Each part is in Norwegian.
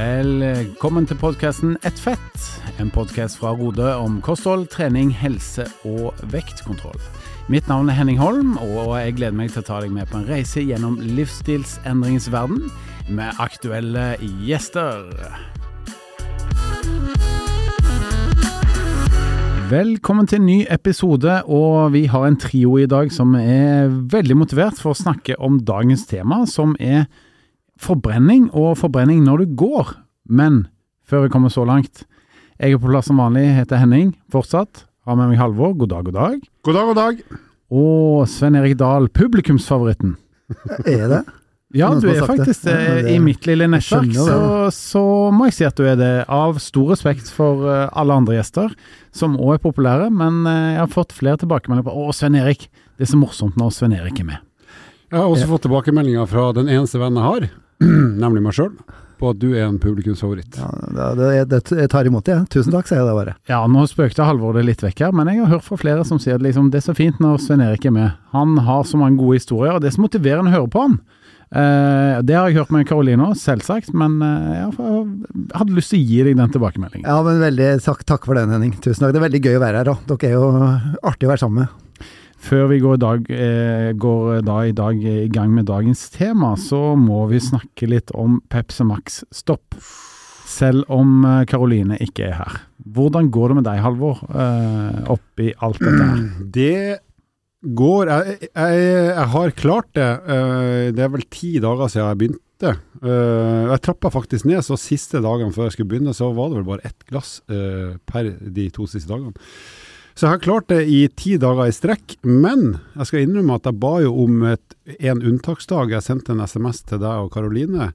Velkommen til podkasten Ett fett, en podkast fra Rode om kosthold, trening, helse og vektkontroll. Mitt navn er Henning Holm, og jeg gleder meg til å ta deg med på en reise gjennom livsstilsendringens verden med aktuelle gjester. Velkommen til en ny episode, og vi har en trio i dag som er veldig motivert for å snakke om dagens tema, som er forbrenning og forbrenning når du går. Men før vi kommer så langt, jeg er på plass som vanlig, heter Henning fortsatt. Har med meg Halvor. God dag, god dag. God dag, god dag. Og Sven Erik Dahl, publikumsfavoritten. Er det? Ja, du er faktisk det. det. Ja, det- I mitt lille nettverk så, så må jeg si at du er det, av stor respekt for eh, alle andre gjester, som òg er populære. Men eh, jeg har fått flere tilbakemeldinger på 'Å, Sven Erik, det er så morsomt når Sven Erik er med'. Jeg har også fått tilbakemeldinger fra den eneste vennen jeg har, nemlig meg sjøl, på at du er en publikumsfavoritt. Ja, det, det, det, jeg tar imot det. Tusen takk, sier jeg da bare. Ja, nå spøkte Halvor det litt vekk her, men jeg har hørt fra flere som sier at liksom, det er så fint når Sven Erik er med. Han har så mange gode historier, og det er så motiverende å høre på han. Eh, det har jeg hørt med Karoline òg, selvsagt, men eh, jeg hadde lyst til å gi deg den tilbakemeldingen. Ja, men veldig takk, takk for den, Henning. Tusen takk. Det er veldig gøy å være her. òg. Dere er jo artig å være sammen med. Før vi går, dag, eh, går da i dag i gang med dagens tema, så må vi snakke litt om Pepsi Max Stopp. Selv om eh, Karoline ikke er her. Hvordan går det med deg, Halvor, eh, oppi alt dette her? Det går Jeg, jeg, jeg har klart det. eh, Det er vel ti dager siden jeg begynte. Eh, Jeg trappa faktisk ned, så siste dagene før jeg skulle begynne, så var det vel bare ett glass eh, per de to siste dagene. Så jeg har klart det i ti dager i strekk, men jeg skal innrømme at jeg ba jo om et, en unntaksdag. Jeg sendte en SMS til deg og Karoline.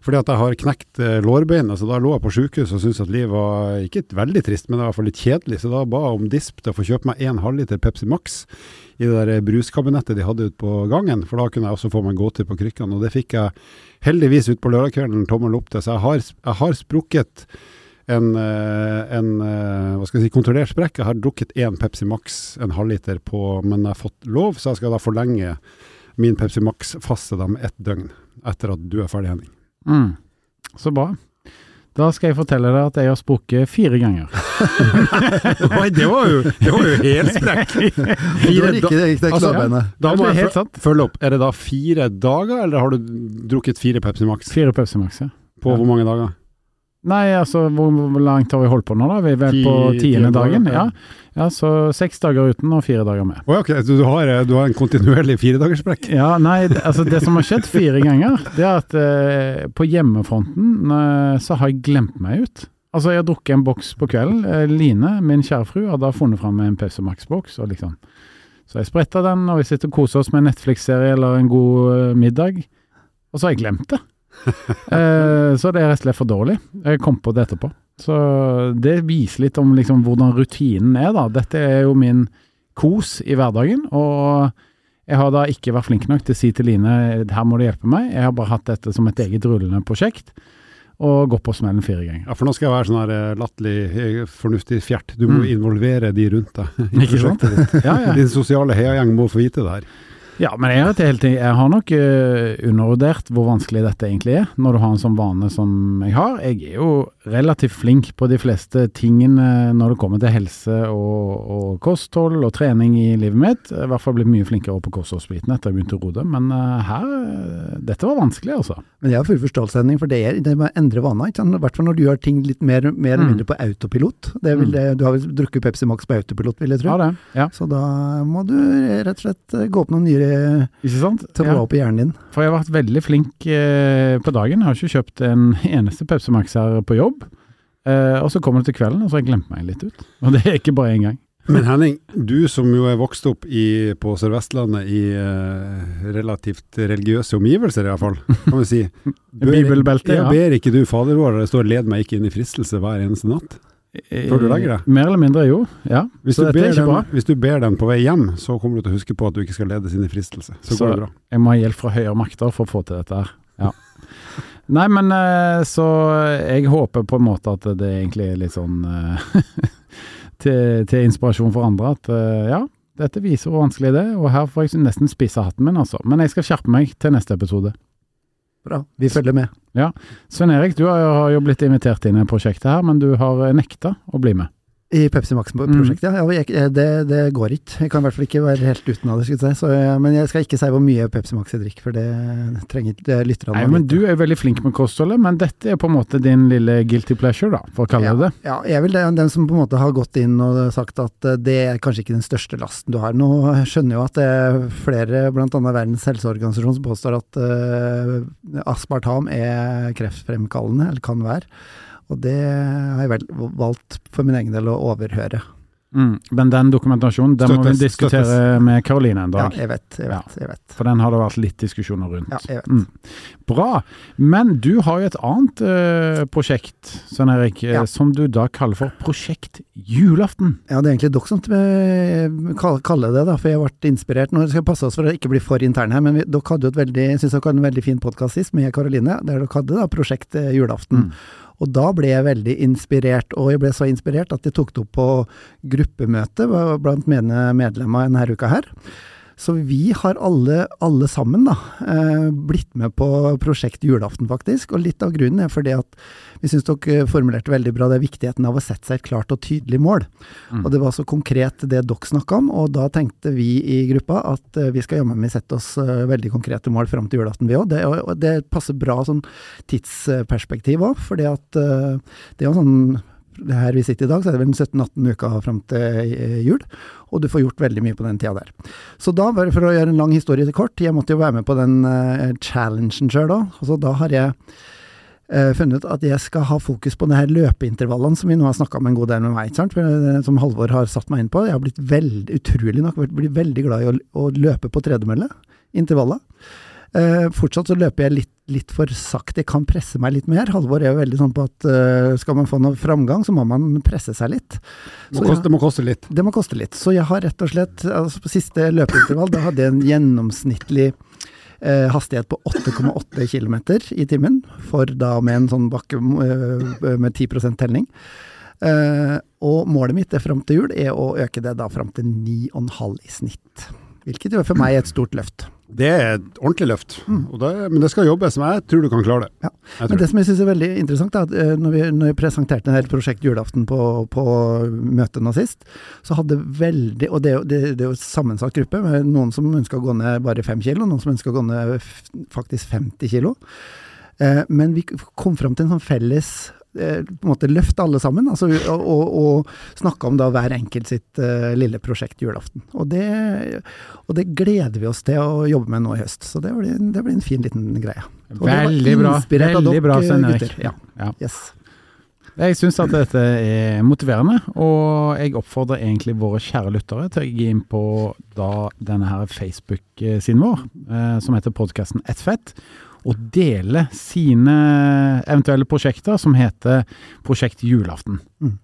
Fordi at jeg har knekt eh, lårbeinet, så da lå jeg på sykehus og syntes at livet var ikke veldig trist, men det var i litt kjedelig. Så da ba jeg om disp til å få kjøpe meg en halvliter Pepsi Max i det der bruskabinettet de hadde ute på gangen, for da kunne jeg også få meg gåtur på krykkene. Og det fikk jeg heldigvis ut på lørdagskvelden tommel opp til, så jeg har, jeg har sprukket en, eh, en eh, hva skal jeg si, kontrollert sprekk. Jeg har drukket én Pepsi Max, en halvliter på, men jeg har fått lov, så jeg skal da forlenge min Pepsi Max-faste dem med ett døgn etter at du er ferdig, Henning. Mm. Så bra. Da skal jeg fortelle deg at jeg har sprukket fire ganger. Oi, det var jo, det var jo helt sprekk! Fire det altså, ja, Da må jeg sant. følge opp. Er det da fire dager, eller har du drukket fire Pepsi Max? Fire Pepsi Max, ja. På Ja. hvor mange dager? Nei, altså, hvor, hvor langt har vi holdt på nå, da? Vi er vel på tiende dagen? ja. Ja. så seks dager uten og fire dager med. Oh, ja, ok, så du har, du har en kontinuerlig firedagerssprekk? Ja, nei, altså det som har skjedd fire ganger, det er at eh, på hjemmefronten eh, så har jeg glemt meg ut. Altså, jeg har drukket en boks på kvelden. Eh, Line, min kjære fru, har da funnet fram en Pepsi Max-boks, og liksom Så jeg spretter den, og vi sitter og koser oss med en Netflix-serie eller en god eh, middag, og så har jeg glemt det. Eh, så det er rett og slett for dårlig. Jeg kom på det etterpå. Så det viser litt om liksom hvordan rutinen er, da. Dette er jo min kos i hverdagen, og jeg har da ikke vært flink nok til å si til Line her må du hjelpe meg. Jeg har bare hatt dette som et eget rullende prosjekt, og gått på smellen fire ganger. Ja, for nå skal jeg være sånn her eh, latterlig, eh, fornuftig fjert. Du må Mm. involvere de rundt deg. i Ikke sant? Ja, ja. Din sosiale heiagjeng må få vite det her. Ja men jeg, helt, jeg har nok eh, undervurdert hvor vanskelig dette egentlig er, når du har en sånn vane som jeg har. Jeg er jo relativt flink på de fleste tingene når det kommer til helse og, og kosthold og trening i livet mitt. Jeg har I hvert fall blitt mye flinkere på kostholdsbiten etter jeg begynte å rode, men eh, her eh, Dette var vanskelig, altså. Men jeg har full forståelse, Henning, for det er det med å endre vaner. I hvert fall når du gjør ting litt mer, mer eller Mm. mindre på autopilot. Det vil, Mm. du har vel drukket Pepsi Max på autopilot, vil jeg tro. Ja, det. Ja, Så da må du rett og slett gå opp noen nye ikke sant? tråder Ja. opp i hjernen din. For jeg har vært veldig flink eh, på dagen. Jeg har ikke kjøpt en eneste Pepsi Max her på jobb. Eh, og så kommer det til kvelden, og så har jeg glemt meg litt ut. Og det er ikke bare én gang. Men Henning, du som jo er vokst opp i, på Sør-Vestlandet i eh, relativt religiøse omgivelser, i hvert fall, kan vi si. Bibelbelte, ja. ja. Ber ikke du Fader vår, der det står 'led meg ikke inn i fristelse' hver eneste natt? Før du legger deg? Eh, Mer eller mindre, jo. Ja. Hvis du, den, hvis du ber den på vei hjem, så kommer du til å huske på at du ikke skal ledes inn i fristelse. Så, Så- går det bra. Jeg må ha hjelp fra høyere makter for å få til dette her. Ja. Nei, men eh, så jeg håper på en måte at det egentlig er litt sånn eh, til, til inspirasjon for andre at eh, ja, dette viser hvor vanskelig det er, og her får jeg nesten spisse hatten min, altså. Men jeg skal skjerpe meg til neste episode. Bra. Vi følger med. Svein Erik, du har jo- blitt invitert inn i prosjektet her, men du har eh, nekta å bli med. I Pepsi Max-prosjektet, ja. ja jeg, det, det går ikke. Jeg kan i hvert fall ikke være helt uten av det. skulle jeg si. Så, jeg- men jeg skal ikke si hvor mye Pepsi Max jeg drikker, for det trenger ikke lytterne Nei, men. Du er jo veldig flink med kostholdet, men dette er på en måte din lille guilty pleasure, da, for å kalle det det. Ja, jeg vil det. den, som på en måte har gått inn og sagt at eh, det er kanskje ikke den største lasten du har. Nå skjønner jo at det er flere, bl.a. Verdens helseorganisasjon, som påstår at uh, aspartam er kreftfremkallende, eller kan være. Og det har jeg vel valgt for min egen del å overhøre. Mm. Men den dokumentasjonen den må vi diskutere støttes. med Karoline en dag. Ja, jeg vet, jeg vet. jeg vet. For den har det vært litt diskusjoner rundt. Ja, jeg vet. Mm. Bra. Men du har jo et annet eh, prosjekt, Svein Erik, eh, Ja. som du da kaller for Prosjekt julaften. Ja, det er egentlig dere som eh, kaller det, da, for jeg ble inspirert. Nå skal vi passe oss for å ikke bli for interne her, men vi, dere hadde jo et veldig, jeg synes dere hadde en veldig fin podkast sist med Karoline, der dere hadde da prosjekt julaften. Mm. Og da ble jeg veldig inspirert, og jeg ble så inspirert at jeg tok det opp på gruppemøte blant mine medlemmer denne uka her. Så vi har alle, alle sammen da, eh, blitt med på prosjekt julaften, faktisk. Og litt av grunnen er fordi at vi syns dere formulerte veldig bra det viktigheten av å sette seg et klart og tydelig mål. Mm. Og det var så konkret det dere snakka om, og da tenkte vi i gruppa at eh, vi skal jammen meg sette oss eh, veldig konkrete mål fram til julaften, vi òg. Det, og- det passer bra sånn tidsperspektiv òg, fordi at det er jo sånn her vi sitter i dag, så er det vel 17-18 uker fram til eh, jul, og du får gjort veldig mye på den tida der. Så da, bare for å gjøre en lang historie til kort, jeg måtte jo være med på den uh, challengen sjøl og så da har jeg uh, funnet at jeg skal ha fokus på de her løpeintervallene som vi nå har snakka om en god del med meg? For, som Halvor har satt meg inn på. Jeg har blitt veldig, utrolig nok blitt veldig glad i å, å løpe på tredemølle, intervaller. Eh, fortsatt så løper jeg litt, litt for sakte, jeg kan presse meg litt mer. Halvor er jo veldig sånn på at uh, skal man få noe framgang, så må man presse seg litt. Må, koste, det må koste litt. det må koste litt. Så jeg har rett og slett, altså på siste løpeintervall, da hadde jeg en gjennomsnittlig eh, hastighet på 8,8 km i timen, for da med en sånn bakke eh, med 10 telling. Eh, og målet mitt er fram til jul er å øke det da fram til 9,5 i snitt. Hvilket jo for meg er et stort løft. Det er et ordentlig løft, og det, men det skal jobbes. Men jeg tror du kan klare det. Ja. Men det som jeg syns er veldig interessant, er at eh, når vi, når vi presenterte dette prosjekt julaften på, på møtet nå sist, så hadde veldig Og det det, det er jo en sammensatt gruppe, med noen som ønsker å gå ned bare fem kilo, noen som ønsker å gå ned faktisk 50 kilo. Eh, men vi kom fram til en sånn felles på en måte løft alle sammen, altså, og, og, snakka om da hver enkelt sitt uh, lille prosjekt julaften. Og det, og det gleder vi oss til å jobbe med nå i høst, så det blir, det blir en fin liten greie. Og Veldig bra. Veldig bra, Svein Erik. Ja. Ja. Yes. Jeg syns at dette er motiverende, og jeg oppfordrer egentlig våre kjære lyttere til å gå inn på da denne her Facebook-siden vår, eh, som heter podkasten Ett fett, og dele sine eventuelle prosjekter som heter Prosjekt julaften. Mm.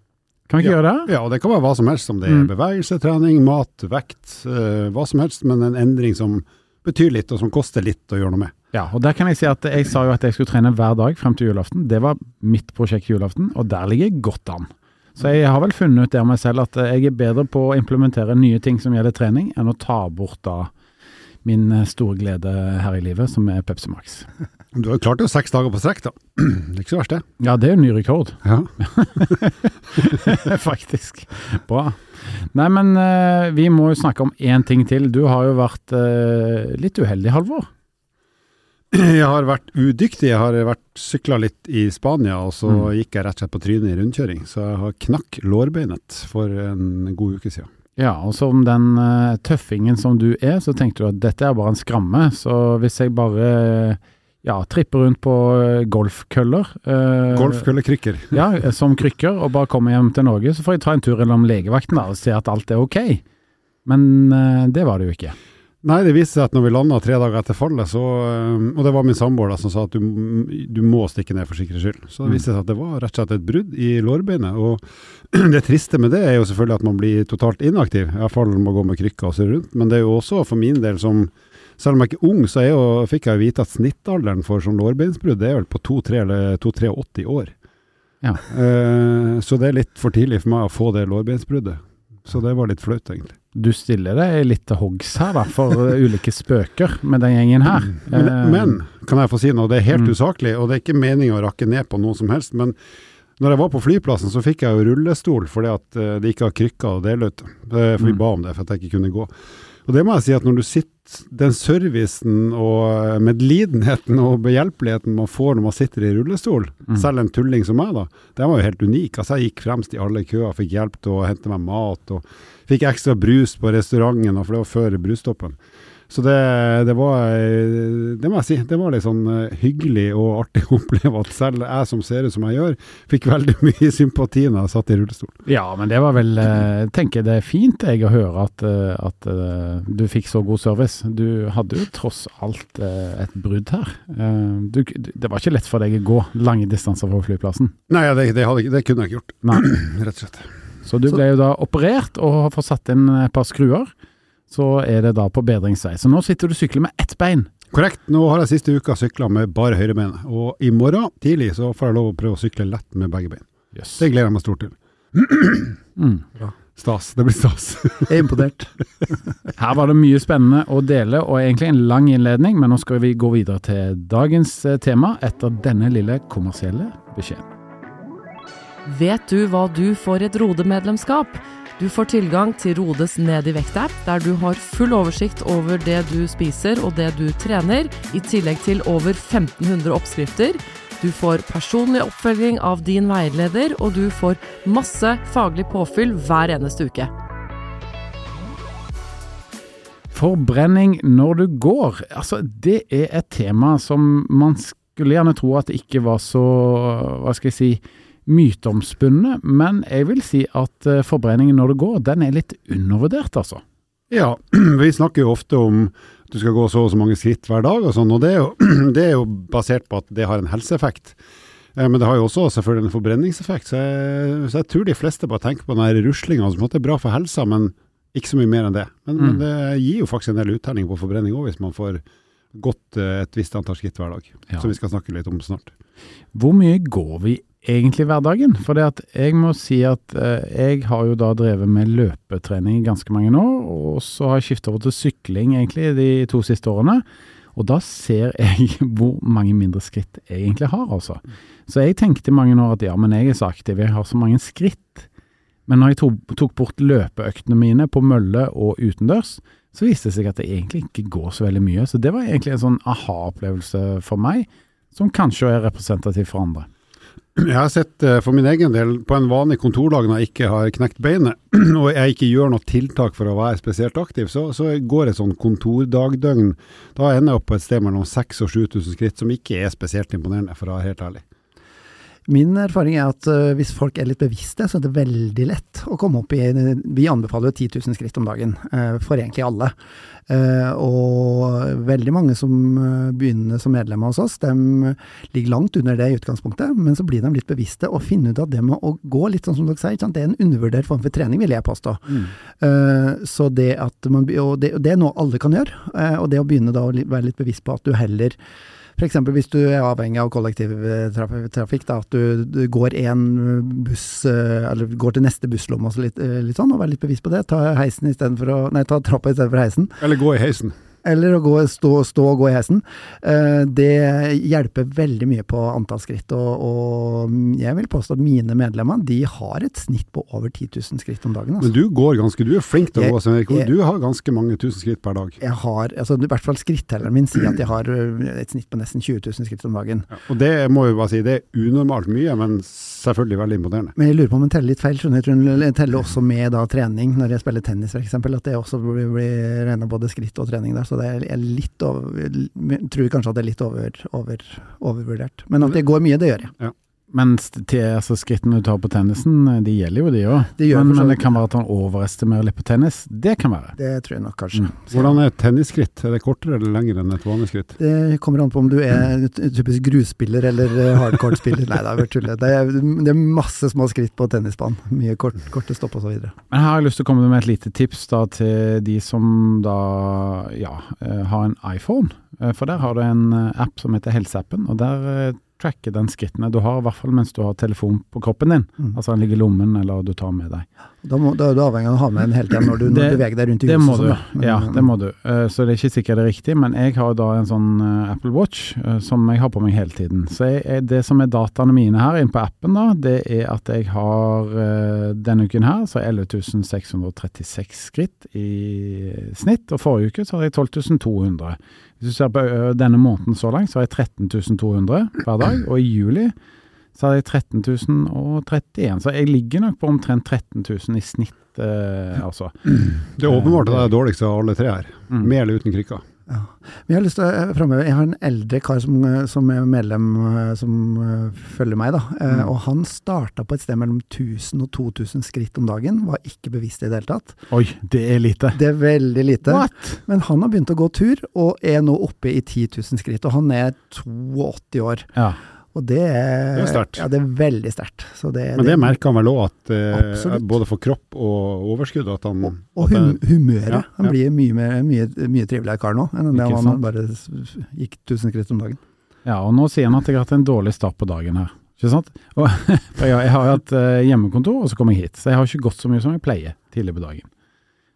Kan vi ikke Ja. gjøre det? Ja, og det kan være hva som helst, om det er Mm. bevegelse, trening, mat, vekt, uh, hva som helst, men en endring som betyr litt, og som koster litt å gjøre noe med. Ja, og der kan jeg si at jeg sa jo at jeg skulle trene hver dag frem til julaften. Det var mitt prosjekt julaften, og der ligger jeg godt an. Så jeg har vel funnet ut det av meg selv at jeg er bedre på å implementere nye ting som gjelder trening, enn å ta bort da min eh, store glede her i livet, som er Pepsi Max. Du har jo klart det seks dager på strekk, da. Det er ikke så verst, det. Ja, det er jo ny rekord, Ja. faktisk. Bra. Nei, men eh, vi må jo snakke om én ting til. Du har jo vært eh, litt uheldig, Halvor. Jeg har vært udyktig. Jeg har vært sykla litt i Spania, og så Mm. gikk jeg rett og slett på trynet i rundkjøring. Så jeg har knakk lårbeinet for en god uke siden. Ja, og som den eh, tøffingen som du er, så tenkte du at dette er bare en skramme. Så hvis jeg bare eh, ja, tripper rundt på eh, golfkøller eh, Golfkøllekrykker. Ja, som krykker, og bare kommer hjem til Norge, så får jeg ta en tur innom legevakten da, og se at alt er ok. Men eh, det var det jo ikke. Nei, det viste seg at når vi landa tre dager etter fallet, så øh, Og det var min samboer som sa at du, du må stikke ned for sikkerhets skyld. Så det viste seg at det var rett og slett et brudd i lårbeinet. Og det triste med det er jo selvfølgelig at man blir totalt inaktiv. I hvert fall må gå med krykker og surre rundt. Men det er jo også for min del som selv om jeg ikke er ung, så er jo, fikk jeg vite at snittalderen for sånn lårbeinsbrudd er vel på 2-3 eller 2-83 år. Ja. Uh, så det er litt for tidlig for meg å få det lårbeinsbruddet. Så det var litt flaut, egentlig. Du stiller deg litt til hoggs her, da, for ulike spøker med den gjengen her. Men, Eh, men kan jeg få si noe, det er helt Mm. usaklig, og det er ikke meningen å rakke ned på noe som helst. Men når jeg var på flyplassen, så fikk jeg jo rullestol fordi at eh, de ikke har krykker å dele ut. Eh, For vi Mm. ba om det for at jeg ikke kunne gå. Og det må jeg si at når du sitter Den servicen og eh, medlidenheten og behjelpeligheten man får når man sitter i rullestol, Mm. selv en tulling som meg, da, den var jo helt unik. Altså, jeg gikk fremst i alle køer, fikk hjelp til å hente meg mat, og fikk ekstra brus på restauranten, for det var før brusstoppen. Så det, det var Det må jeg si. Det var litt sånn eh, hyggelig og artig å oppleve at selv jeg som ser ut som jeg gjør, fikk veldig mye sympati når jeg satt i rullestol. Ja, men det var vel eh, Jeg tenker det er fint jeg å høre at, eh, at du fikk så god service. Du hadde jo tross alt et brudd her. Du, det var ikke lett for deg å gå lange distanser fra flyplassen. Nei, det, det, hadde, det kunne jeg ikke gjort, Nei. rett og slett. Så du ble jo da operert og har fått satt inn et par skruer. Så er det da på bedringsvei. Så nå sitter du og sykler med ett bein. Korrekt. Nå har jeg siste uka sykla med bare høyrebeinet, og i morgen tidlig så får jeg lov å prøve å sykle lett med begge bein. Yes. Det gleder jeg meg stort til. Mm. Stas. Det blir stas. Jeg er imponert. Her var det mye spennende å dele, og egentlig en lang innledning, men nå skal vi gå videre til dagens eh, tema etter denne lille kommersielle beskjeden. Vet du hva du får i et Rode-medlemskap? Du får tilgang til Rodes Ned i vekt-app, der du har full oversikt over det du spiser og det du trener, i tillegg til over 1500 oppskrifter. Du får personlig oppfølging av din veileder, og du får masse faglig påfyll hver eneste uke. Forbrenning når du går. Altså, det er et tema som man skulle gjerne tro at det ikke var så, hva skal jeg si, myteomspunnet, men jeg vil si at forbrenningen når det går, den er litt undervurdert, altså. Ja, vi snakker jo ofte om at du skal gå så og så mange skritt hver dag og sånn, og det er jo, det er jo basert på at det har en helseeffekt. Eh, Men det har jo også selvfølgelig en forbrenningseffekt, så jeg, så jeg tror de fleste bare tenker på den ruslinga som at det er bra for helsa, men ikke så mye mer enn det. Men, men Mm. det gir jo faktisk en del uttelling på forbrenning òg, hvis man får gått eh, et visst antall skritt hver dag, Ja. som vi skal snakke litt om snart. Hvor mye går vi egentlig hverdagen? For det at jeg må si at eh, jeg har jo da drevet med løpetrening i ganske mange år, og så har jeg skiftet over til sykling egentlig de to siste årene. Og da ser jeg hvor mange mindre skritt jeg egentlig har, altså. Så jeg tenkte i mange år at ja, men jeg er så aktiv, jeg har så mange skritt. Men når jeg tok, tok bort løpeøktene mine på mølle og utendørs, så viste det seg at det egentlig ikke går så veldig mye. Så det var egentlig en sånn aha-opplevelse for meg, som kanskje er representativ for andre. Jeg har sett eh, for min egen del på en vanlig kontordag når jeg ikke har knekt beinet, og jeg ikke gjør noe tiltak for å være spesielt aktiv, så, så går et sånn kontordagdøgn. Da ender jeg opp på et sted mellom 6000 og 7000 skritt, som ikke er spesielt imponerende, for å være helt ærlig. Min erfaring er at øh, hvis folk er litt bevisste, så er det veldig lett å komme opp i Vi anbefaler jo 10 000 skritt om dagen, øh, for egentlig alle. Eh, og veldig mange som begynner som medlemmer hos oss, de ligger langt under det i utgangspunktet, men så blir de litt bevisste og finner ut at det med å gå litt sånn som dere sier, det er en undervurdert form for trening, vil jeg påstå. Eh, så det at man, og det, og det er noe alle kan gjøre, eh, og det å begynne da å være litt bevisst på at du heller F.eks. hvis du er avhengig av kollektivtrafikk, da, at du, du går én buss, eh, eller går til neste busslomme og litt, eh, litt sånn, og vær litt bevisst på det. Ta heisen istedenfor å Nei, ta trappa istedenfor heisen. Eller gå i heisen. Eller å gå, stå, stå og gå i heisen. Eh, det hjelper veldig mye på antall skritt. Og, og jeg vil påstå at mine medlemmer de har et snitt på over 10 000 skritt om dagen. Altså. Men du går ganske, du er flink til å Jeg- gå, Svein Erik. Du har ganske mange tusen skritt per dag. Jeg har, altså i hvert fall skrittelleren min sier at jeg har et snitt på nesten 20 000 skritt om dagen. Ja, og det må jeg bare si, det er unormalt mye, men selvfølgelig veldig imponerende. Men jeg lurer på om jeg teller litt feil. skjønner? Jeg tror hun teller også med da trening, når jeg spiller tennis f.eks. At det også blir regna både skritt og trening der. Så det er litt over Jeg tror kanskje at det er litt over, over, overvurdert. Men at det går mye, det gjør jeg. Men altså, skrittene du tar på tennisen, de gjelder jo de òg. Men, men det kan være at han overestimerer litt på tennis. Det kan være. Det tror jeg nok kanskje. Mm. Hvordan er et tennisskritt? Er det kortere eller lengre enn et vanlig skritt? Det kommer an på om du er typisk grusspiller eller eh, hardcourt-spiller. Nei, det er tulle. Det er, det er masse små skritt på tennisbanen. Mye kort, korte stopp osv. Men her har jeg lyst til å komme med et lite tips da til de som da ja, eh, har en iPhone. Eh, For der har du en eh, app som heter Helseappen, og der eh, den skrittene du har, i hvert fall mens du har telefon på kroppen din. Mm. Altså den ligger i lommen, eller du tar med deg. Da, må, da er du avhengig av å ha med den hele tiden når du, når Det- du beveger deg rundt i huset. Det må og du. sånn, da. Men, Ja, det må du. Uh, Så det er ikke sikkert det er riktig, men jeg har da en sånn uh, Apple Watch uh, som jeg har på meg hele tiden. Så jeg, jeg- det som er dataene mine her inne på appen, da, det er at jeg har eh, denne uken her så 11 636 skritt i snitt, og forrige uke så hadde jeg 12 200. Hvis du ser på denne måneden så langt, så har jeg 13 200 hver dag, og i juli så hadde jeg 13 031. Så jeg ligger nok på omtrent 13 000 i snitt, eh, altså. Det åpenbart det er dårligst av alle tre her. Mm. Med eller uten krykker. Ja. Men jeg har lyst til å framheve Jeg har en eldre kar som, eh, som er medlem, eh, som eh, følger meg, da. Eh, Mm. Og han starta på et sted mellom 1000 og 2000 skritt om dagen. Var ikke bevisst i det hele tatt. Oi, det er lite. Det er veldig lite. What? Men han har begynt å gå tur, og er nå oppe i 10 000 skritt. Og han er 82 år. Ja. Og det er, Det er. Ja, det er veldig sterkt. Men det, Men det merker han vel òg, eh, både for kropp og overskudd at han Og og hum, humøret. Ja, Han ja. blir mye, mer, mye, mye triveligere kar nå enn det han bare gikk 1000 skritt om dagen. ja, og nå sier han at jeg har hatt en dårlig start på dagen her. Ikke sant? Og, jeg, har jo hatt eh, hjemmekontor, og så kom jeg hit. Så jeg har ikke gått så mye som jeg pleier tidligere på dagen.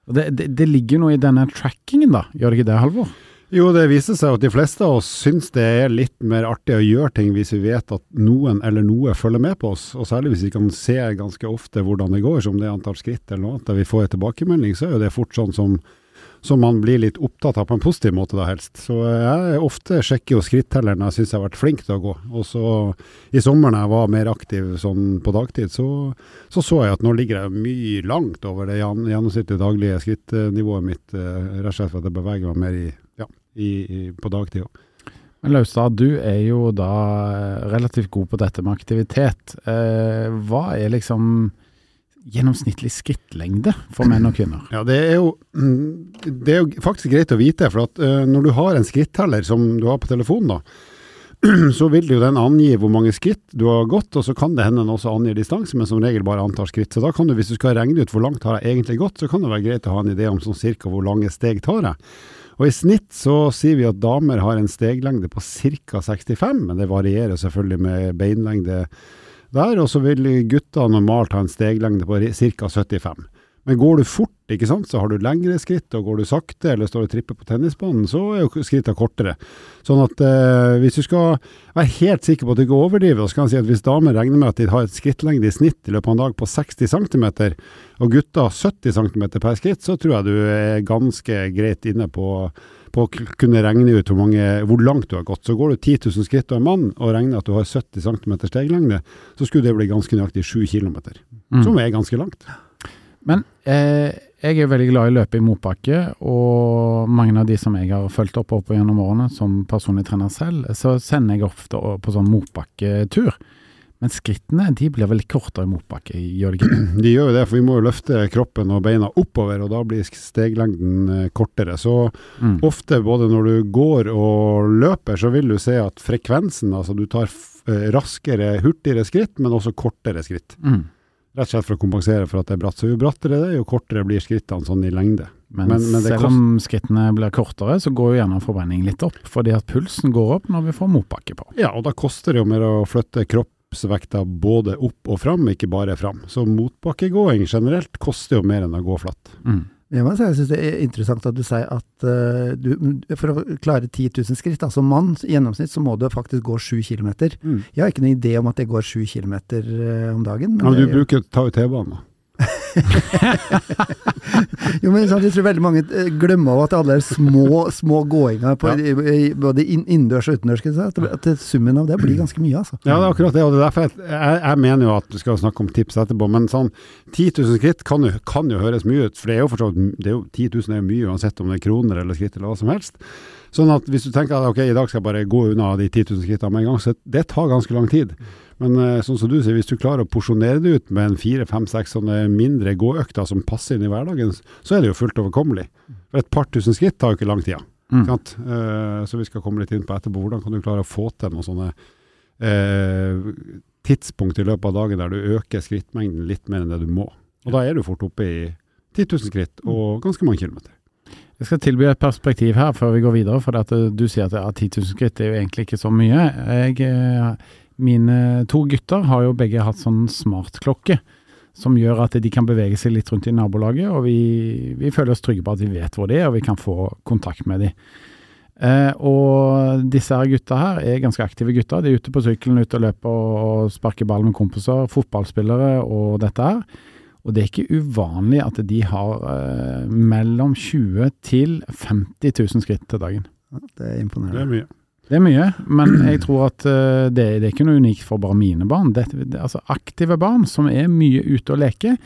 Og det, det, det ligger noe i denne trackingen, da. Gjør det ikke det, Halvor? Jo, det viser seg at de fleste av oss syns det er litt mer artig å gjøre ting hvis vi vet at noen eller noe følger med på oss, og særlig hvis vi kan se ganske ofte hvordan det går, som det er antall skritt eller noe annet, der vi får en tilbakemelding, så er jo det fort sånn som, som man blir litt opptatt av på en positiv måte da helst. Så jeg ofte sjekker jo skrittelleren jeg syns jeg har vært flink til å gå, og så i sommer når jeg var mer aktiv sånn på dagtid, så så, så jeg at nå ligger jeg mye langt over det gjennomsnittlige daglige skrittnivået mitt, eh, rett og slett for at jeg beveger meg mer i, i, i, på dagtid òg. Men Laustad, du er jo da eh, relativt god på dette med aktivitet. Eh, hva er liksom gjennomsnittlig skrittlengde for menn og kvinner? Ja, det er jo, mm, det er jo faktisk greit å vite, for at eh, når du har en skritteller som du har på telefonen, da, så vil jo den angi hvor mange skritt du har gått, og så kan det hende den også angir distanse, men som regel bare antar skritt. Så da kan du, hvis du skal regne ut hvor langt har jeg egentlig gått, så kan det være greit å ha en idé om sånn cirka hvor lange steg tar jeg. Og i snitt så sier vi at damer har en steglengde på ca. 65, men det varierer selvfølgelig med beinlengde der, og så vil gutta normalt ha en steglengde på ca. 75. Men går du fort, ikke sant, så har du lengre skritt, og går du sakte eller står og tripper på tennisbanen, så er jo skrittene kortere. Sånn at eh, hvis du skal være helt sikker på at du ikke overdriver, så kan jeg si at hvis damer regner med at de har et skrittlengde i snitt i løpet av en dag på 60 cm, og gutta 70 cm per skritt, så tror jeg du er ganske greit inne på på å kunne regne ut hvor, mange, hvor langt du har gått. Så går du 10 000 skritt og en mann, og regner at du har 70 cm steglengde, så skulle det bli ganske nøyaktig 7 km, Mm. som er ganske langt. Men eh, jeg er veldig glad i å løpe i motbakke, og mange av de som jeg har fulgt opp opp gjennom årene som personlig trener selv, så sender jeg ofte på sånn motbakketur. Men skrittene de blir vel litt kortere i motbakke, gjør de ikke? De gjør jo det, for vi må jo løfte kroppen og beina oppover, og da blir steglengden eh, kortere. Så Mm. ofte, både når du går og løper, så vil du se at frekvensen, altså du tar eh, raskere, hurtigere skritt, men også kortere skritt. Mm. Rett og slett for å kompensere for at det er bratt. Så jo brattere det er, jo kortere blir skrittene sånn i lengde. Men, Men- men selv om skrittene blir kortere, så går jo gjerne forbrenningen litt opp, fordi at pulsen går opp når vi får motbakke på. Ja, og da koster det jo mer å flytte kroppsvekta både opp og fram, ikke bare fram. Så motbakkegåing generelt koster jo mer enn å gå flatt. Mm. Jeg synes det er interessant at du sier at uh, du, for å klare 10 000 skritt, altså mann i gjennomsnitt, så må du faktisk gå 7 km. Mm. Jeg har ikke noen idé om at jeg går 7 km om dagen. Ja, men du jeg, bruker bruker ta ut T-banen, da. Jo, men sant, jeg tror veldig mange eh, glemmer at alle er små, små gåinger, på, i, i, både inn- innendørs og utendørs. At, at summen av det blir ganske mye, altså. Ja, det er akkurat det. og det er derfor jeg, jeg, jeg mener jo at du skal snakke om tips etterpå, men sånn 10 000 skritt kan jo, kan jo høres mye ut, for det er jo for så vidt det er jo, 10 000 er jo mye uansett om det er kroner eller skritt eller hva som helst. Sånn at hvis du tenker at ok, i dag skal jeg bare gå unna de 10 000 skrittene med en gang, så det tar ganske lang tid. Men eh, sånn som du sier, hvis du klarer å porsjonere det ut med en fire, fem, seks sånne mindre gåøkter som passer inn i hverdagen, så er det jo fullt overkommelig. For et par tusen skritt tar jo ikke lang tid. Mm. Eh, så vi skal komme litt inn på etterpå. Hvordan kan du klare å få til noen sånne eh, tidspunkt i løpet av dagen der du øker skrittmengden litt mer enn det du må? Og da er du fort oppe i 10 000 skritt og ganske mange kilometer. Jeg skal tilby et perspektiv her før vi går videre, for eh, du sier at ja, 10 000 skritt er jo egentlig ikke så mye. Jeg, eh, mine to gutter har jo begge hatt sånn smartklokke som gjør at de kan bevege seg litt rundt i nabolaget, og vi, vi føler oss trygge på at vi vet hvor de er, og vi kan få kontakt med dem. Eh, og disse her gutta her er ganske aktive gutter. De er ute på sykkelen, ute og løper og sparker ball med kompiser, fotballspillere og dette her. Og det er ikke uvanlig at de har eh, mellom 20 til 50 000 skritt til dagen. Ja, Det er Det er mye. Det er mye, men jeg tror at eh, det, det er ikke noe unikt for bare mine barn. Det, det, altså Aktive barn som er mye ute og leker,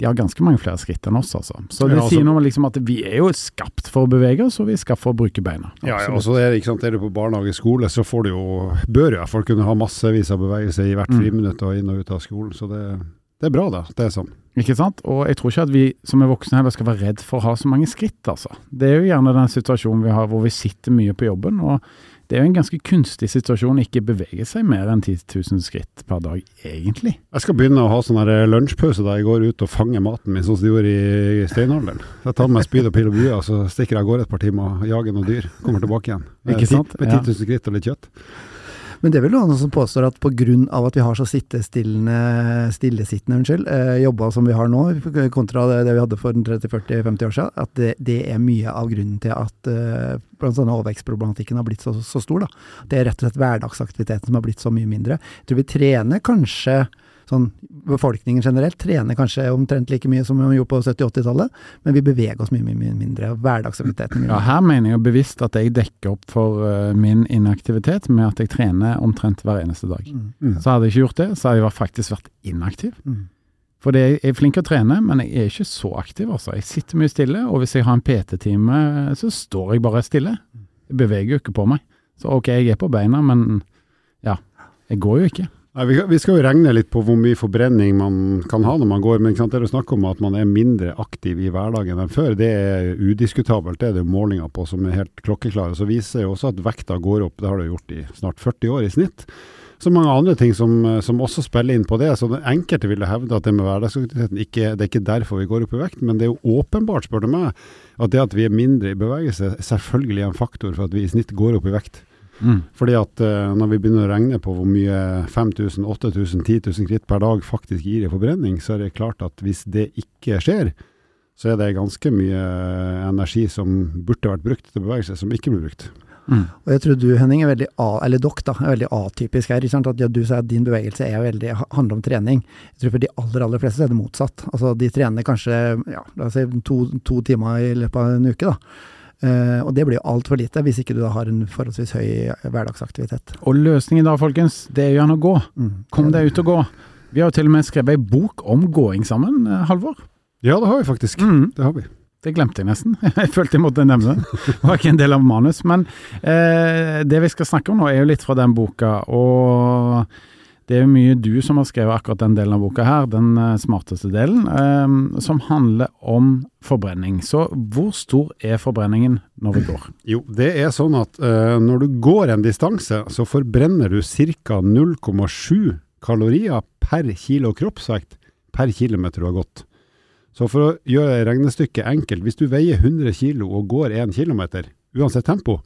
de har ganske mange flere skritt enn oss, altså. Så det Ja, altså- sier noe om liksom at vi er jo skapt for å bevege oss, og vi er skapt for å bruke beina. Ja, ja, og så er, det, ikke sant, er du på barnehage skole, så får du jo, bør jo iallfall kunne ha massevis av bevegelse i hvert Mm. friminutt og inn og ut av skolen. Så det, det er bra, da. Det er sånn. Ikke sant? Og jeg tror ikke at vi som er voksne heller skal være redd for å ha så mange skritt, altså. Det er jo gjerne den situasjonen vi har hvor vi sitter mye på jobben, og det er jo en ganske kunstig situasjon å ikke bevege seg mer enn 10 000 skritt per dag, egentlig. Jeg skal begynne å ha sånn her lunsjpause der jeg går ut og fanger maten min, sånn som de gjorde i steinalderen. Jeg tar med spyd og pil og bue, og så stikker jeg av gårde et par timer og jager noen dyr. Kommer tilbake igjen. Med Ikke sant? Med Ja. 10 000 skritt og litt kjøtt. Men det er vel noen som påstår at pga. at vi har så stillesittende unnskyld, eh, jobber som vi har nå, kontra det, det vi hadde for 30-40-50 år siden, at det, det er mye av grunnen til at eh, annet overvekstproblematikken har blitt så, så stor. Da. Det er rett og slett hverdagsaktiviteten som har blitt så mye mindre. Jeg tror vi trener kanskje sånn Befolkningen generelt trener kanskje omtrent like mye som vi gjorde på 70-80-tallet, men vi beveger oss mye, mye, mye mindre. Hverdagsaktiviteten mye Ja, her mener jeg bevisst at jeg dekker opp for uh, min inaktivitet med at jeg trener omtrent hver eneste dag. Mm. Mm. Så hadde jeg ikke gjort det, så hadde jeg faktisk vært inaktiv. Mm. For jeg er flink til å trene, men jeg er ikke så aktiv, altså. Jeg sitter mye stille, og hvis jeg har en PT-time, så står jeg bare stille. Jeg beveger jo ikke på meg. Så ok, jeg er på beina, men ja, jeg går jo ikke. Nei, vi, vi skal jo regne litt på hvor mye forbrenning man kan ha når man går, men sant, det er snakke om at man er mindre aktiv i hverdagen enn før. Det er udiskutabelt, det er det målinger på som er helt klokkeklare. Så viser jo også at vekta går opp, det har det gjort i snart 40 år i snitt. Så mange andre ting som, som også spiller inn på det. Så den enkelte ville hevde at det med hverdagsaktiviteten ikke, det er ikke derfor vi går opp i vekt, men det er jo åpenbart, spør du meg, at det at vi er mindre i bevegelse selvfølgelig er en faktor for at vi i snitt går opp i vekt. Mm. Fordi at uh, når vi begynner å regne på hvor mye 5000, 8000, 10 000 kritt per dag faktisk gir i forbrenning, så er det klart at hvis det ikke skjer, så er det ganske mye energi som burde vært brukt til bevegelse, som ikke blir brukt. Mm. Og jeg tror du, Henning, er veldig a, eller dere da, er veldig atypisk her. Ikke sant? At ja, Du sier at din bevegelse er veldig, handler om trening. Jeg tror for de aller aller fleste er det motsatt. Altså De trener kanskje ja, la oss si to, to timer i løpet av en uke. da. Eh, og det blir jo altfor lite, hvis ikke du da har en forholdsvis høy hverdagsaktivitet. Og løsningen da, folkens, det er jo gjerne å gå. Mm. Kom deg ut og gå. Vi har jo til og med skrevet ei bok om gåing sammen, eh, Halvor. Ja, det har vi faktisk. Mm. Det har vi. Det glemte jeg nesten. Jeg følte jeg måtte nevne det. Det var ikke en del av manus. Men eh, det vi skal snakke om nå, er jo litt fra den boka. Og det er jo mye du som har skrevet akkurat den delen av boka her, den eh, smarteste delen, eh, som handler om forbrenning. Så hvor stor er forbrenningen når vi går? Jo, det er sånn at eh, når du går en distanse, så forbrenner du ca. 0,7 kalorier per kilo kroppsvekt per kilometer du har gått. Så for å gjøre regnestykket enkelt, hvis du veier 100 kilo og går 1 kilometer, uansett tempo,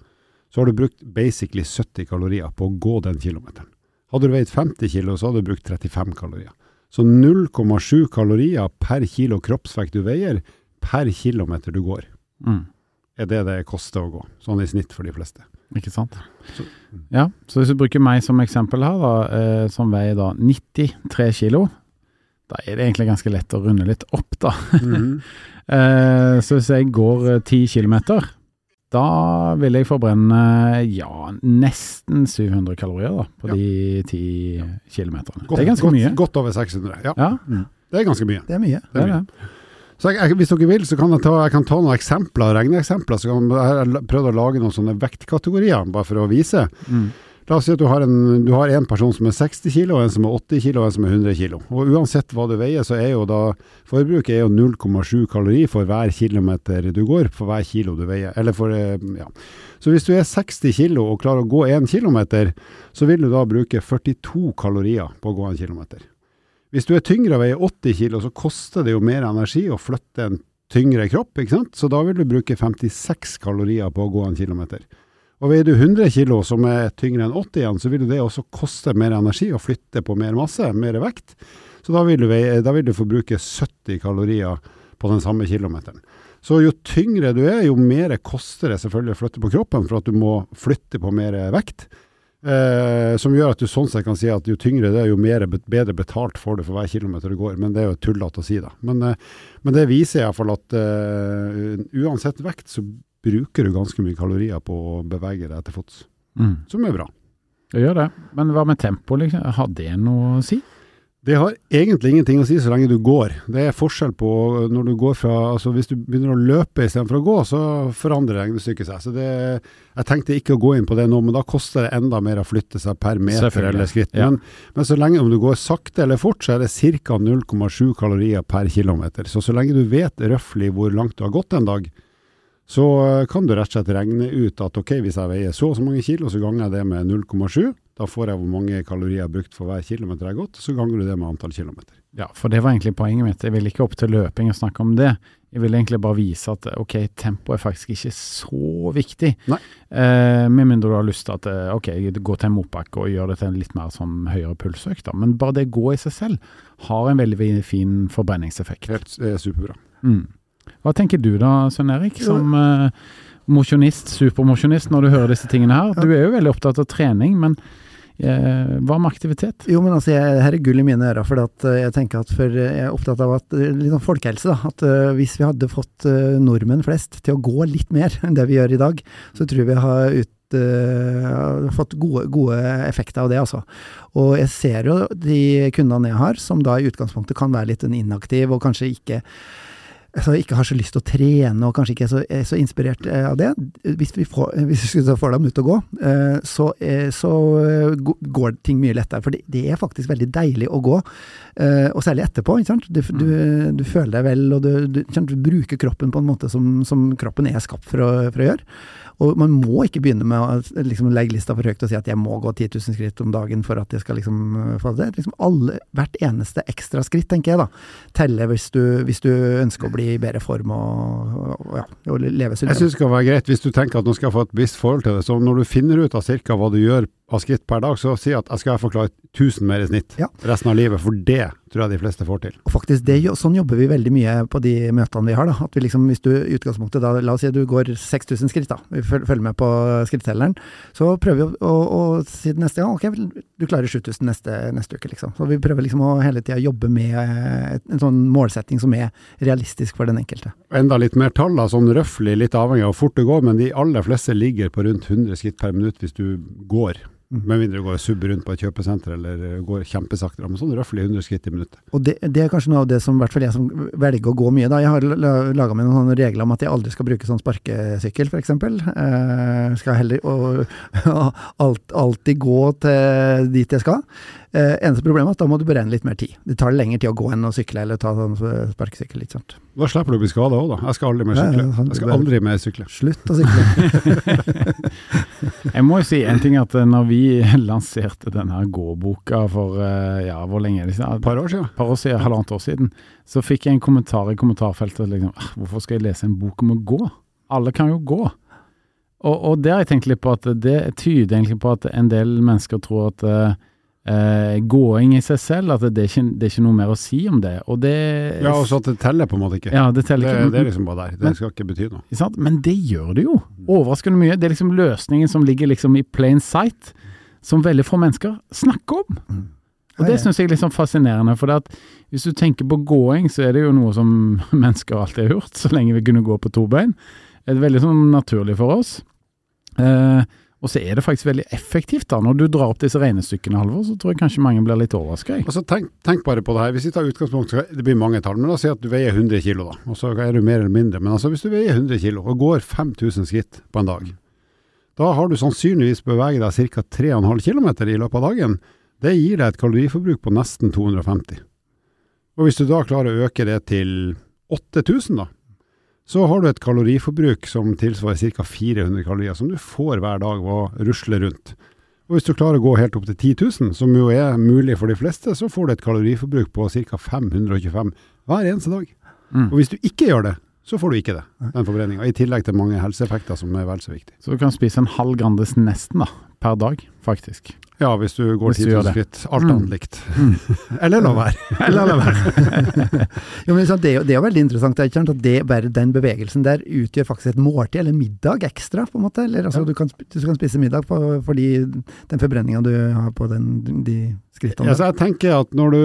så har du brukt basically 70 kalorier på å gå den kilometeren. Hadde du veid 50 kilo, så hadde du brukt 35 kalorier. Så 0,7 kalorier per kilo kroppsvekt du veier, per kilometer du går, Mm. er det det koster å gå. Sånn i snitt for de fleste. Ikke sant? Så- Ja, så hvis du bruker meg som eksempel her, da, eh, som veier da 93 kilo, da er det egentlig ganske lett å runde litt opp, da. Mhm. Eh, så hvis jeg går eh, 10 kilometer, da vil jeg forbrenne ja, nesten 700 kalorier da, på Ja. de 10 kilometerne. Godt, det er ganske godt, mye. Godt over 600, ja. Ja, Det er ganske mye. Det er mye. det er det. Så jeg, jeg, hvis dere vil, så kan jeg ta, jeg kan ta noen eksempler, regneeksempler. Så kan, jeg har prøvd å lage noen sånne vektkategorier, bare for å vise. Mm. La oss si at du har, en, du har en person som er 60 kilo, en som er 80 kilo, og en som er 100 kilo. Og uansett hva du veier, så er jo da forbruket er jo 0,7 kalori for hver kilometer du går, for hver kilo du veier. Eller for, eh, ja. Så hvis du er 60 kilo og klarer å gå 1 kilometer, så vil du da bruke 42 kalorier på å gå 1 kilometer. Hvis du er tyngre og veier 80 kilo, så koster det jo mer energi å flytte en tyngre kropp, ikke sant? så da vil du bruke 56 kalorier på å gå 1 kilometer. Og veier du 100 kilo, som er tyngre enn 80 igjen, så vil det også koste mer energi å flytte på mer masse, mer vekt. Så da vil du, da vil du få bruke 70 kalorier på den samme kilometeren. Så jo tyngre du er, jo mer koster det selvfølgelig å flytte på kroppen, for at du må flytte på mer vekt. Eh, som gjør at du sånn sett kan si at jo tyngre det er, jo mer, bedre betalt får du for hver kilometer du går. Men det er jo tullete å si, da. Men, eh, men det viser iallfall at eh, uansett vekt, så bruker du ganske mye kalorier på å bevege deg til fots. Mm. Som er bra. Det gjør det. Men hva med tempo, liksom? Har det noe å si? Det har egentlig ingenting å si så lenge du går. Det er forskjell på når du går fra altså Hvis du begynner å løpe istedenfor å gå, så forandrer regnestykket seg. Så det, Jeg tenkte ikke å gå inn på det nå, men da koster det enda mer å flytte seg per meter eller skritt. Ja. Men, men, så lenge om du går sakte eller fort, så er det ca. 0,7 kalorier per kilometer. Så så lenge du vet røftlig hvor langt du har gått en dag, så kan du rett og slett regne ut at ok, hvis jeg veier så og så mange kilo, så ganger jeg det med 0,7. Da får jeg hvor mange kalorier jeg har brukt for hver kilometer jeg har gått, så ganger du det med antall kilometer. Ja, for det var egentlig poenget mitt. Jeg vil ikke opp til løping og snakke om det. Jeg vil egentlig bare vise at ok, tempo er faktisk ikke så viktig. Nei. Eh, med mindre du har lyst til at eh, ok, gå til en motbakke og gjøre det til en litt mer sånn høyere pulsøkt. da. Men bare det gå i seg selv har en veldig fin forbrenningseffekt. Helt er superbra. Mm. Hva tenker du da, Svein Erik, som eh, mosjonist, supermosjonist, når du hører disse tingene her? Du er jo veldig opptatt av trening, men eh, hva med aktivitet? Jo, men altså, jeg, her er gull i mine ører, for at, eh, jeg tenker at for, jeg er opptatt av at litt sånn folkehelse, da. At uh, hvis vi hadde fått uh, nordmenn flest til å gå litt mer enn det vi gjør i dag, så tror jeg vi har ut uh, fått gode, gode, effekter av det, altså. Og jeg ser jo de kundene jeg har, som da i utgangspunktet kan være litt inaktive og kanskje ikke altså ikke har så lyst til å trene og kanskje ikke er så, er så inspirert eh, av det, hvis vi får, hvis vi får dem ut og gå, eh, så, eh, så går ting mye lettere. For det, det, er faktisk veldig deilig å gå, og særlig etterpå. ikke sant? Du, du, du føler deg vel, og du, du, bruker kroppen på en måte som, som kroppen er skapt for å, for å gjøre. Og man må ikke begynne med å liksom, legge lista for høyt og si at jeg må gå 10 000 skritt om dagen for at jeg skal liksom få det. Liksom alle, hvert eneste ekstra skritt, tenker jeg da, teller hvis du, hvis du ønsker å bli i bedre form og, og, ja, og leve sunnere. Jeg syns det skal være greit hvis du tenker at nå skal jeg få et visst forhold til det. Så når du finner ut av ca. hva du gjør av skritt per dag, så si at jeg skal få klare 1000 mer i snitt ja. resten av livet. For det tror jeg de fleste får til. Og faktisk, det, Sånn jobber vi veldig mye på de møtene vi har. da, at vi liksom, Hvis du i utgangspunktet da, la oss si at du går 6000 skritt, da, vi følger med på skrittelleren, så prøver vi å, å, å si neste gang ok, du klarer 7000 neste, neste uke. liksom. Så Vi prøver liksom å hele tida jobbe med en sånn målsetting som er realistisk for den enkelte. Enda litt mer tall, da, sånn røftlig, litt avhengig av hvor fort det går, men de aller fleste ligger på rundt 100 skritt per minutt hvis du går. Med mindre du går subber rundt på et kjøpesenter eller går kjempesakte. Men sånn røftlig 100 skritt i minuttet. Og det, det, er kanskje noe av det som hvert fall jeg som velger å gå mye, da. Jeg har laga meg noen regler om at jeg aldri skal bruke sånn sparkesykkel, f.eks. Eh, skal heller og, alt, alltid gå til dit jeg skal. Eh, eneste problemet er at da må du beregne litt mer tid. Det tar lengre tid å gå enn å sykle eller ta sånn sparkesykkel. ikke sant? Da slipper du å bli skada òg, da. Jeg skal aldri mer sykle. Ja, jeg skal aldri mer sykle. Slutt å sykle. jeg må jo si en ting, at når vi lanserte denne gåboka for eh, ja, hvor lenge er det siden? Et par år siden. par år siden, Halvannet år siden. Så fikk jeg en kommentar i kommentarfeltet liksom, «Ah, hvorfor skal jeg lese en bok om å gå? Alle kan jo gå. Og, og det har jeg tenkt litt på at det tyder egentlig på at en del mennesker tror at uh, Uh, gåing i seg selv, at det er, ikke, det er ikke noe mer å si om det. Og det ja, og så at det teller på en måte ikke. Ja, det, teller det, ikke. det er liksom bare der. Det men, skal ikke bety noe. Sant? Men det gjør det jo. Overraskende mye. Det er liksom løsningen som ligger liksom i plain sight, som veldig få mennesker snakker om. Mm. Og det syns jeg er litt sånn fascinerende. For at hvis du tenker på gåing, så er det jo noe som mennesker alltid har gjort, så lenge vi kunne gå på to bein. Det er veldig sånn naturlig for oss. Uh, og så er det faktisk veldig effektivt da, når du drar opp disse regnestykkene, Halvor, så tror jeg kanskje mange blir litt overraska. Altså, tenk, tenk, bare på det her. Hvis vi tar utgangspunkt, det blir mange tall, men la oss si at du veier 100 kilo, da. Og så er du mer eller mindre. Men altså, hvis du veier 100 kilo og går 5000 skritt på en dag, da har du sannsynligvis beveget deg ca. 3,5 km i løpet av dagen. Det gir deg et kaloriforbruk på nesten 250. Og hvis du da klarer å øke det til 8000, da, så har du et kaloriforbruk som tilsvarer ca. 400 kalorier, som du får hver dag ved å rusle rundt. Og hvis du klarer å gå helt opp til 10 000, som jo er mulig for de fleste, så får du et kaloriforbruk på ca. 525 hver eneste dag. Mm. Og hvis du ikke gjør det, så får du ikke det, den forbrenninga. I tillegg til mange helseeffekter som er vel så viktig. Så du kan spise en halv Grandis nesten, da, per dag, faktisk. Ja, hvis du går Hvis du 10 000 skritt. Alt Mm. annet likt. Eller la være. Eller la være. Jo, men det, er jo- veldig interessant det at det, bare den bevegelsen der utgjør faktisk et måltid, eller middag ekstra, på en måte. Eller, altså, du, kan, du kan spise middag på, fordi den forbrenninga du har på den, de skrittene. Ja, jeg tenker at når du,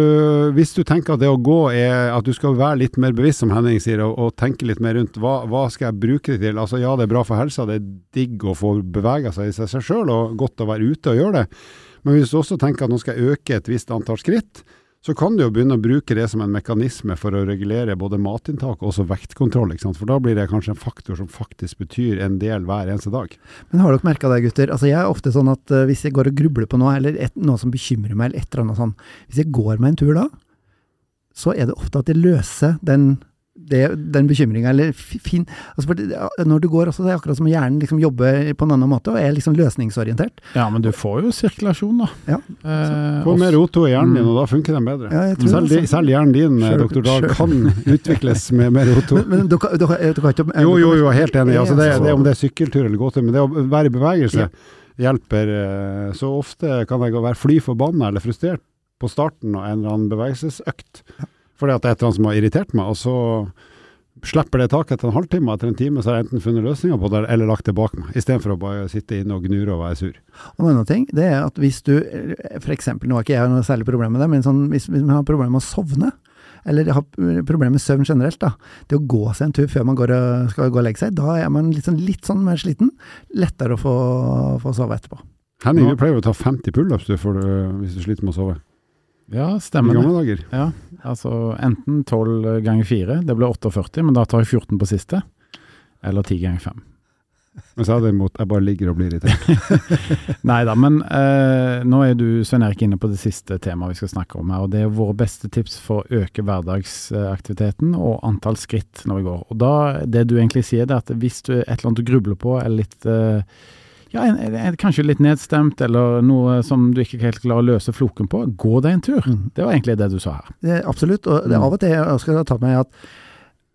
Hvis du tenker at det å gå er at du skal være litt mer bevisst, som Henning sier, og, og tenke litt mer rundt hva, hva skal jeg bruke det til. Altså Ja, det er bra for helsa, det er digg å få bevega seg i seg sjøl, og godt å være ute og gjøre det. Men hvis du også tenker at nå skal jeg øke et visst antall skritt, så kan du jo begynne å bruke det som en mekanisme for å regulere både matinntak og også vektkontroll. For da blir det kanskje en faktor som faktisk betyr en del hver eneste dag. Men har dere merka det, gutter? Altså, jeg er ofte sånn at uh, hvis jeg går og grubler på noe, eller et, noe som bekymrer meg, eller et eller annet sånn, hvis jeg går meg en tur da, så er det ofte at jeg løser den, det, den bekymringa, eller fin altså, for det- Når du går også, det er akkurat som hjernen liksom jobber på en annen måte, og er liksom løsningsorientert. Ja, men du får jo sirkulasjon, da. Ja. Eh, Få mer O2 i hjernen din, Mm. og da funker den bedre. Ja, Selv, det, de- selv hjernen din, selv, doktor Dahl, kan utvikles med mer O2. Men, men dere, du, du kan ikke Jo, jo, jo, helt enig. Altså, det, det, om det er sykkeltur eller gåtur, men det å være i bevegelse hjelper. eh, Så ofte kan jeg gå- være fly forbanna eller frustrert på starten av en eller annen bevegelsesøkt, fordi at det er et eller annet som har irritert meg, og så slipper det taket etter en halvtime, etter en time, så har jeg enten funnet løsninger på det, eller lagt det bak meg, istedenfor å bare sitte inne og gnure og være sur. Og en annen ting, det er at hvis du, eksempel, nå har ikke jeg noe særlig problem med det, men sånn, hvis, hvis man har problemer med å sovne, eller har problemer med søvn generelt, da, det å gå seg en tur før man går og, skal gå og legge seg, da er man litt sånn, litt sånn mer sliten, lettere å få, få sove etterpå. Henning, du pleier jo å ta 50 pullups hvis du sliter med å sove. Ja, stemmer det. gamle dager. Ja, altså enten 12 ganger 4, det blir 48, men da tar jeg 14 på siste. Eller 10 ganger 5. Du sa det imot, jeg bare ligger og blir irritert. Nei da, men eh, nå er du Svein Erik inne på det siste temaet vi skal snakke om her. og Det er våre beste tips for å øke hverdagsaktiviteten og antall skritt når vi går. Og da, Det du egentlig sier, det er at hvis du er et eller annet du grubler på, eller litt eh, ja, en, en, kanskje litt nedstemt, eller noe som du ikke helt klarer å løse floken på, gå deg en tur. Mm. Det var egentlig det du sa her. Det, absolutt, og det, Mm. av og til jeg skal ta meg at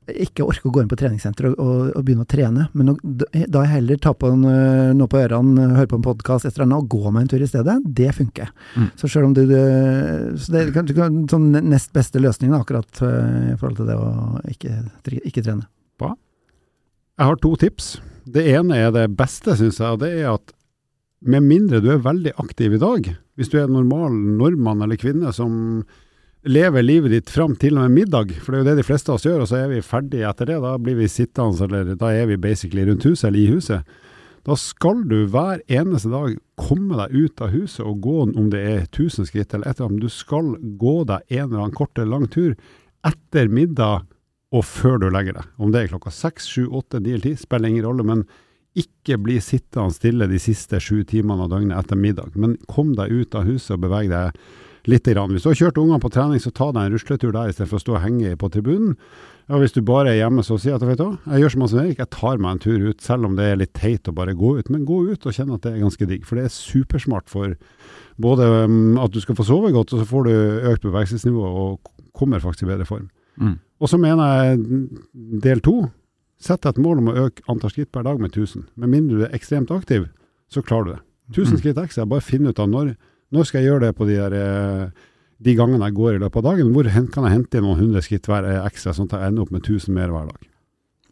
jeg ikke orker å gå inn på treningssenter og, og, og begynne å trene, men å, da jeg heller tar på en, øh, noe på ørene, hører på en podkast etter annet og gå meg en tur i stedet, det funker. Mm. Så selv om du, du så det er sånn nest beste løsningen akkurat øh, i forhold til det å ikke, ikke trene. Jeg har to tips. Det ene er det beste, syns jeg, og det er at med mindre du er veldig aktiv i dag, hvis du er en normal nordmann eller kvinne som lever livet ditt fram til og med middag, for det er jo det de fleste av oss gjør, og så er vi ferdige etter det, da blir vi sittende, eller da er vi basically rundt huset eller i huset. Da skal du hver eneste dag komme deg ut av huset og gå om det er 1000 skritt eller et eller annet, du skal gå deg en eller annen kort eller lang tur etter middag og før du legger deg. Om det er klokka seks, sju, åtte, ni eller ti, spiller ingen rolle, men ikke bli sittende stille de siste sju timene av døgnet etter middag. Men kom deg ut av huset og beveg deg litt. Grann. Hvis du har kjørt ungene på trening, så ta deg en rusletur der istedenfor å stå og henge på tribunen. Ja, hvis du bare er hjemme, så si at vet du jeg gjør som Hans Erik, jeg tar meg en tur ut, selv om det er litt teit å bare gå ut. Men gå ut og kjenne at det er ganske digg, for det er supersmart for både um, at du skal få sove godt, og så får du økt bevegelsesnivå og kommer faktisk i bedre form. Mm. Og så mener jeg del to, sett deg et mål om å øke antall skritt per dag med 1000. Med mindre du er ekstremt aktiv, så klarer du det. 1000 Mm. skritt ekstra, bare finn ut av når, når skal jeg gjøre det på de, der, eh, de gangene jeg går i løpet av dagen. Hvor kan jeg hente inn noen hundre skritt hver eh, ekstra, sånn at jeg ender opp med 1000 mer hver dag.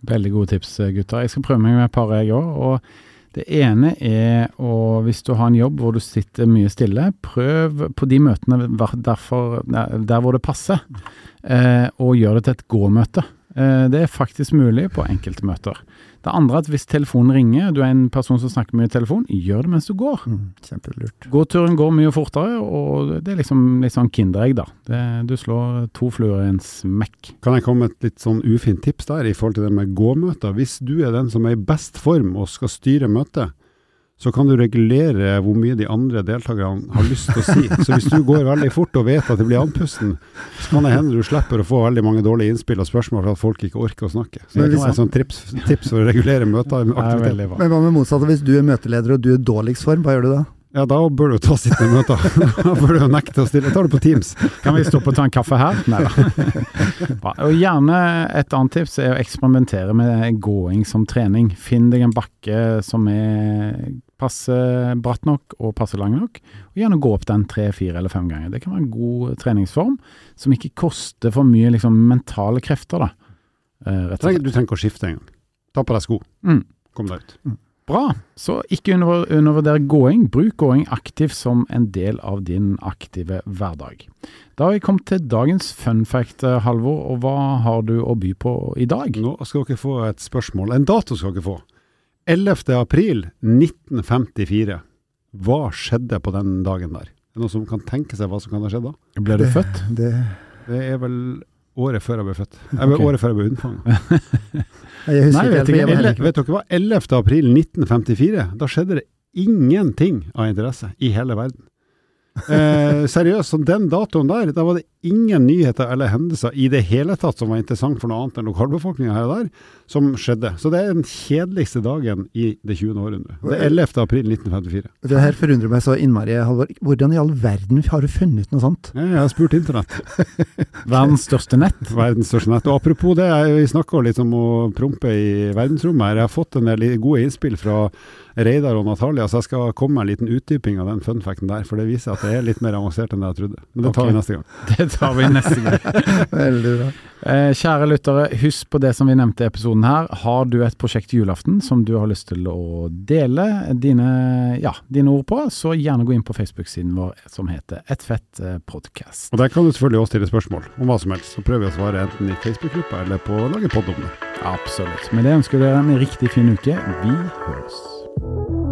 Veldig gode tips, gutter. Jeg skal prøve meg med et par, jeg òg. Og det ene er å, hvis du har en jobb hvor du sitter mye stille, prøv på de møtene derfor, der hvor det passer, eh, og gjør det til et gåmøte. Eh, det er faktisk mulig på enkelte møter. Det andre er at hvis telefonen ringer, du er en person som snakker mye i telefon, gjør det mens du går. Mm, kjempelurt. Gåturen går mye fortere, og det er liksom litt sånn kinderegg, da. Det, du slår to fluer i en smekk. Kan jeg komme med et litt sånn ufint tips der i forhold til det med gåmøter? Hvis du er den som er i best form og skal styre møtet, så kan du regulere hvor mye de andre deltakerne har lyst til å si. Så hvis du går veldig fort og vet at det blir andpusten, så kan det hende du slipper å få veldig mange dårlige innspill og spørsmål for at folk ikke orker å snakke. Så det hvis- kan være et sånt tips, tips for å regulere møter. Er. Men hva med motsatt, hvis du er møteleder og du er i dårligst form, hva gjør du da? Ja, da bør du ta sittende møter. da bør du nekte å stille. Jeg tar det på Teams. Kan vi stoppe og ta en kaffe her? Nei da. Og gjerne et annet tips er å eksperimentere med gåing som trening. Finn deg en bakke som er passe bratt nok og passe lang nok, og gjerne gå opp den tre, fire eller fem ganger. Det kan være en god treningsform som ikke koster for mye liksom, mentale krefter, da. Eh, rett og slett. Du trenger ikke å skifte engang. Ta på deg sko. Mm. Kom deg ut. Bra. Så ikke under, undervurder gåing. Bruk gåing aktivt som en del av din aktive hverdag. Da har vi kommet til dagens fun fact, eh, Halvor. Og hva har du å by på i dag? Nå skal dere få et spørsmål. En dato skal dere få. 11. april 1954. Hva skjedde på den dagen der? Er det noen som kan tenke seg hva som kan ha skjedd da? Ble du født? Det, Det er vel året før jeg ble født. Jeg ble okay. Året før jeg ble unnfanget. jeg husker Nei, vet ikke. jeg jeg, Vet dere hva? 11. april 1954. Da skjedde det ingenting av interesse i hele verden. Eh, seriøst, så den datoen der, da var det ingen nyheter eller hendelser i det hele tatt som var interessant for noe annet enn lokalbefolkninga her og der, som skjedde. Så det er den kjedeligste dagen i det 20. århundret. Det er 11. april 1954. Det her forundrer meg så innmari, Halvor. Hvordan i all verden har du funnet noe sånt? Jeg har spurt internett. Verdens største nett. Verdens største nett. Og apropos det, vi snakker litt om å prompe i verdensrommet her. Jeg har fått en del gode innspill fra Reidar og Natalia, så jeg skal komme med en liten utdyping av den funfacten der, for det viser at det er litt mer avansert enn det jeg trodde. Men det tar okay. vi neste gang. Det tar vi neste gang. Veldig bra. Eh, kjære lyttere, husk på det som vi nevnte i episoden her. Har du et prosjekt i julaften som du har lyst til å dele dine, ja, dine ord på, så gjerne gå inn på Facebook-siden vår som heter Et fett podkast. podcast. Og der kan du selvfølgelig også stille spørsmål om hva som helst, så prøver vi å svare enten i Facebook-gruppa eller på å lage podd om det. Absolutt. Med det ønsker vi dere en riktig fin uke. Vi høres.